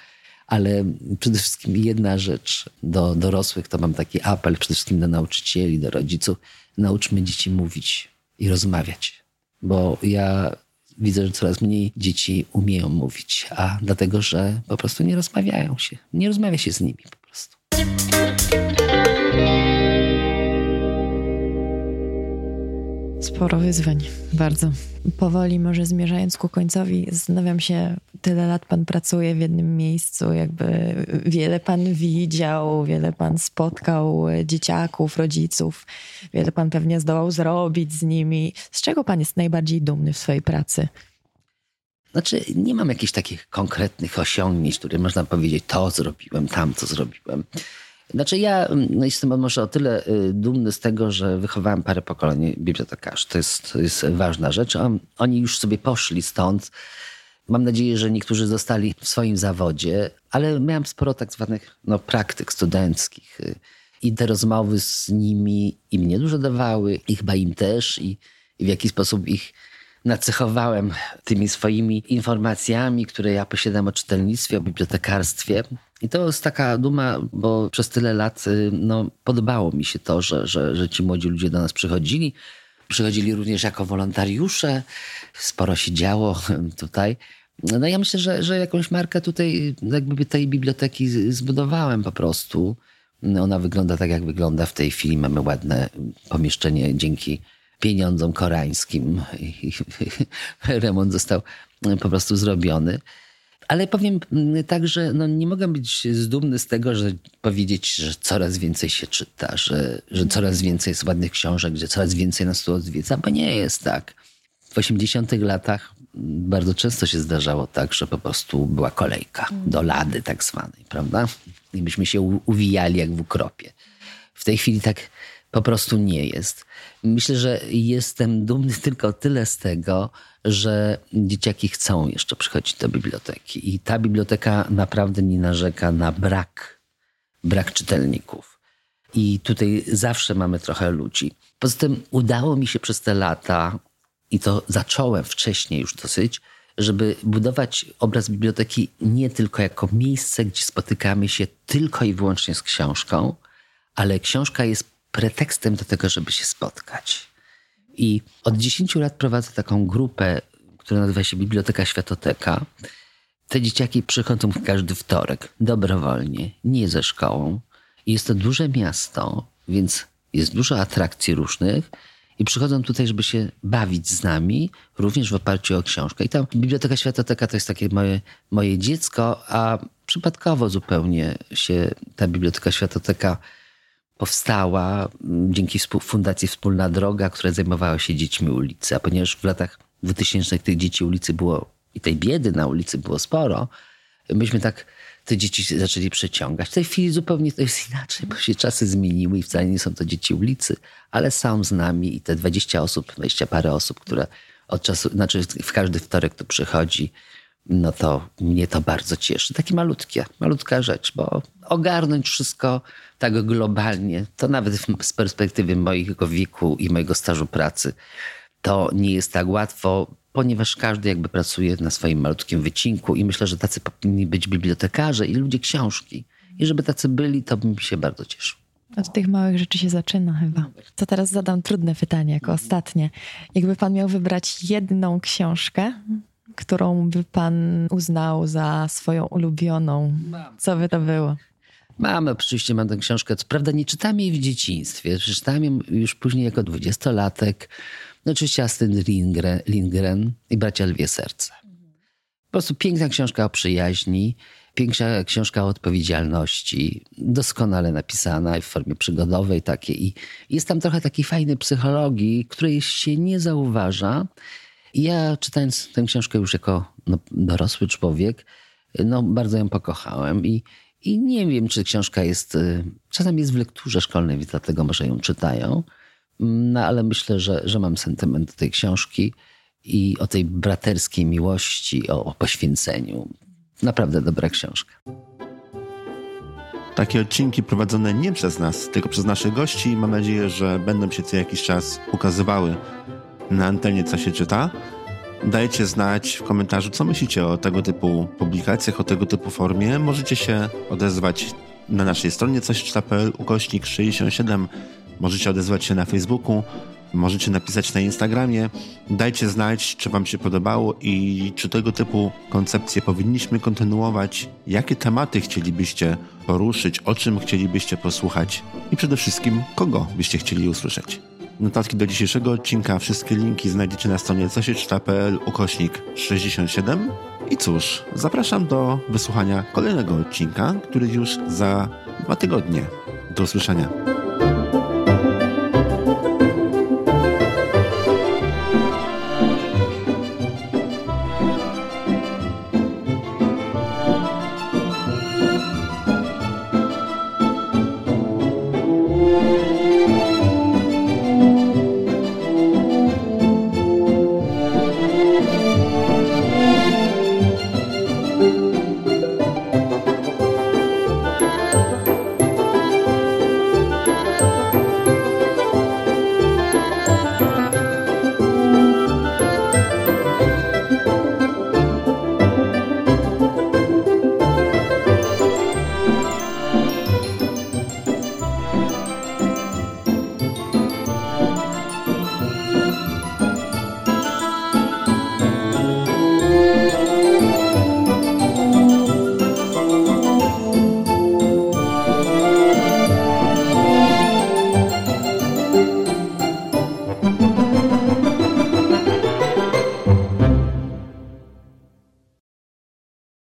S3: ale przede wszystkim jedna rzecz do dorosłych, to mam taki apel przede wszystkim do nauczycieli, do rodziców. Nauczmy dzieci mówić i rozmawiać. Bo ja widzę, że coraz mniej dzieci umieją mówić, a dlatego, że po prostu nie rozmawiają się. Nie rozmawia się z nimi
S2: Sporo wyzwań, bardzo. Powoli, może zmierzając ku końcowi, zastanawiam się, tyle lat pan pracuje w jednym miejscu, jakby wiele pan widział, wiele pan spotkał dzieciaków, rodziców, wiele pan pewnie zdołał zrobić z nimi. Z czego pan jest najbardziej dumny w swojej pracy?
S3: Znaczy, nie mam jakichś takich konkretnych osiągnięć, które można powiedzieć, to zrobiłem, tam co zrobiłem. Znaczy ja mm, no jestem może o tyle y, dumny z tego, że wychowałem parę pokoleń bibliotekarzy. To jest, to jest ważna rzecz. Oni już sobie poszli stąd. Mam nadzieję, że niektórzy zostali w swoim zawodzie, ale miałem sporo tak zwanych no, praktyk studenckich. I te rozmowy z nimi i mnie dużo dawały, i chyba im też, i, i w jaki sposób ich nacechowałem tymi swoimi informacjami, które ja posiadam o czytelnictwie, o bibliotekarstwie. I to jest taka duma, bo przez tyle lat y, no, podobało mi się to, że, że, że ci młodzi ludzie do nas przychodzili. Przychodzili również jako wolontariusze. Sporo się działo tutaj. No ja myślę, że, że jakąś markę tutaj jakby tej biblioteki zbudowałem po prostu. Ona wygląda tak, jak wygląda w tej chwili. Mamy ładne pomieszczenie dzięki pieniądzom koreańskim. Remont został po prostu zrobiony. Ale powiem tak, że no nie mogę być zdumny z tego, że powiedzieć, że coraz więcej się czyta, że, że coraz więcej jest ładnych książek, że coraz więcej nas tu odwiedza, bo nie jest tak. W 80 latach bardzo często się zdarzało tak, że po prostu była kolejka do lady tak zwanej, prawda? I byśmy się uwijali jak w ukropie. W tej chwili tak po prostu nie jest. Myślę, że jestem dumny tylko tyle z tego, że dzieciaki chcą jeszcze przychodzić do biblioteki. I ta biblioteka naprawdę nie narzeka na brak, brak czytelników. I tutaj zawsze mamy trochę ludzi. Poza tym udało mi się przez te lata, i to zacząłem wcześniej już dosyć, żeby budować obraz biblioteki nie tylko jako miejsce, gdzie spotykamy się tylko i wyłącznie z książką, ale książka jest pretekstem do tego, żeby się spotkać. I od 10 lat prowadzę taką grupę, która nazywa się Biblioteka Światoteka. Te dzieciaki przychodzą każdy wtorek, dobrowolnie, nie ze szkołą. I jest to duże miasto, więc jest dużo atrakcji różnych i przychodzą tutaj, żeby się bawić z nami, również w oparciu o książkę. I tam Biblioteka Światoteka to jest takie moje, moje dziecko, a przypadkowo zupełnie się ta Biblioteka Światoteka powstała mm, dzięki Fundacji Wspólna Droga, która zajmowała się dziećmi ulicy. A ponieważ w latach 2000 tych dzieci ulicy było i tej biedy na ulicy było sporo, myśmy tak te dzieci zaczęli przeciągać. W tej chwili zupełnie to jest inaczej, bo się czasy zmieniły i wcale nie są to dzieci ulicy, ale są z nami i te 20 osób, 20 parę osób, które od czasu, znaczy w każdy wtorek tu przychodzi, no to mnie to bardzo cieszy. Takie malutkie, malutka rzecz, bo ogarnąć wszystko tak globalnie, to nawet z perspektywy mojego wieku i mojego stażu pracy, to nie jest tak łatwo, ponieważ każdy jakby pracuje na swoim malutkim wycinku i myślę, że tacy powinni być bibliotekarze i ludzie książki. I żeby tacy byli, to bym się bardzo cieszył.
S2: Od tych małych rzeczy się zaczyna chyba. To teraz zadam trudne pytanie jako ostatnie. Jakby pan miał wybrać jedną książkę którą by pan uznał za swoją ulubioną? Co by to było?
S3: Mam, oczywiście mam tę książkę. Co prawda nie czytałem jej w dzieciństwie. Przeczytałem ją już później jako dwudziestolatek. No oczywiście Astrid Lindgren, Lindgren i Bracia Lwie Serce. Po prostu piękna książka o przyjaźni, piękna książka o odpowiedzialności, doskonale napisana w formie przygodowej takiej. I jest tam trochę takiej fajnej psychologii, której się nie zauważa. Ja czytając tę książkę już jako no, dorosły człowiek, no bardzo ją pokochałem i, i nie wiem, czy książka jest, y, czasem jest w lekturze szkolnej, więc dlatego może ją czytają, no ale myślę, że, że mam sentyment do tej książki i o tej braterskiej miłości, o, o poświęceniu. Naprawdę dobra książka.
S1: Takie odcinki prowadzone nie przez nas, tylko przez naszych gości. Mam nadzieję, że będą się co jakiś czas ukazywały na antenie, co się czyta. Dajcie znać w komentarzu, co myślicie o tego typu publikacjach, o tego typu formie. Możecie się odezwać na naszej stronie cośczyta.pl ukośnik 67. Możecie odezwać się na Facebooku, możecie napisać na Instagramie. Dajcie znać, czy Wam się podobało i czy tego typu koncepcje powinniśmy kontynuować, jakie tematy chcielibyście poruszyć, o czym chcielibyście posłuchać i przede wszystkim kogo byście chcieli usłyszeć. Notatki do dzisiejszego odcinka, wszystkie linki znajdziecie na stronie cosieczyta.pl ukośnik 67. I cóż, zapraszam do wysłuchania kolejnego odcinka, który już za dwa tygodnie. Do usłyszenia.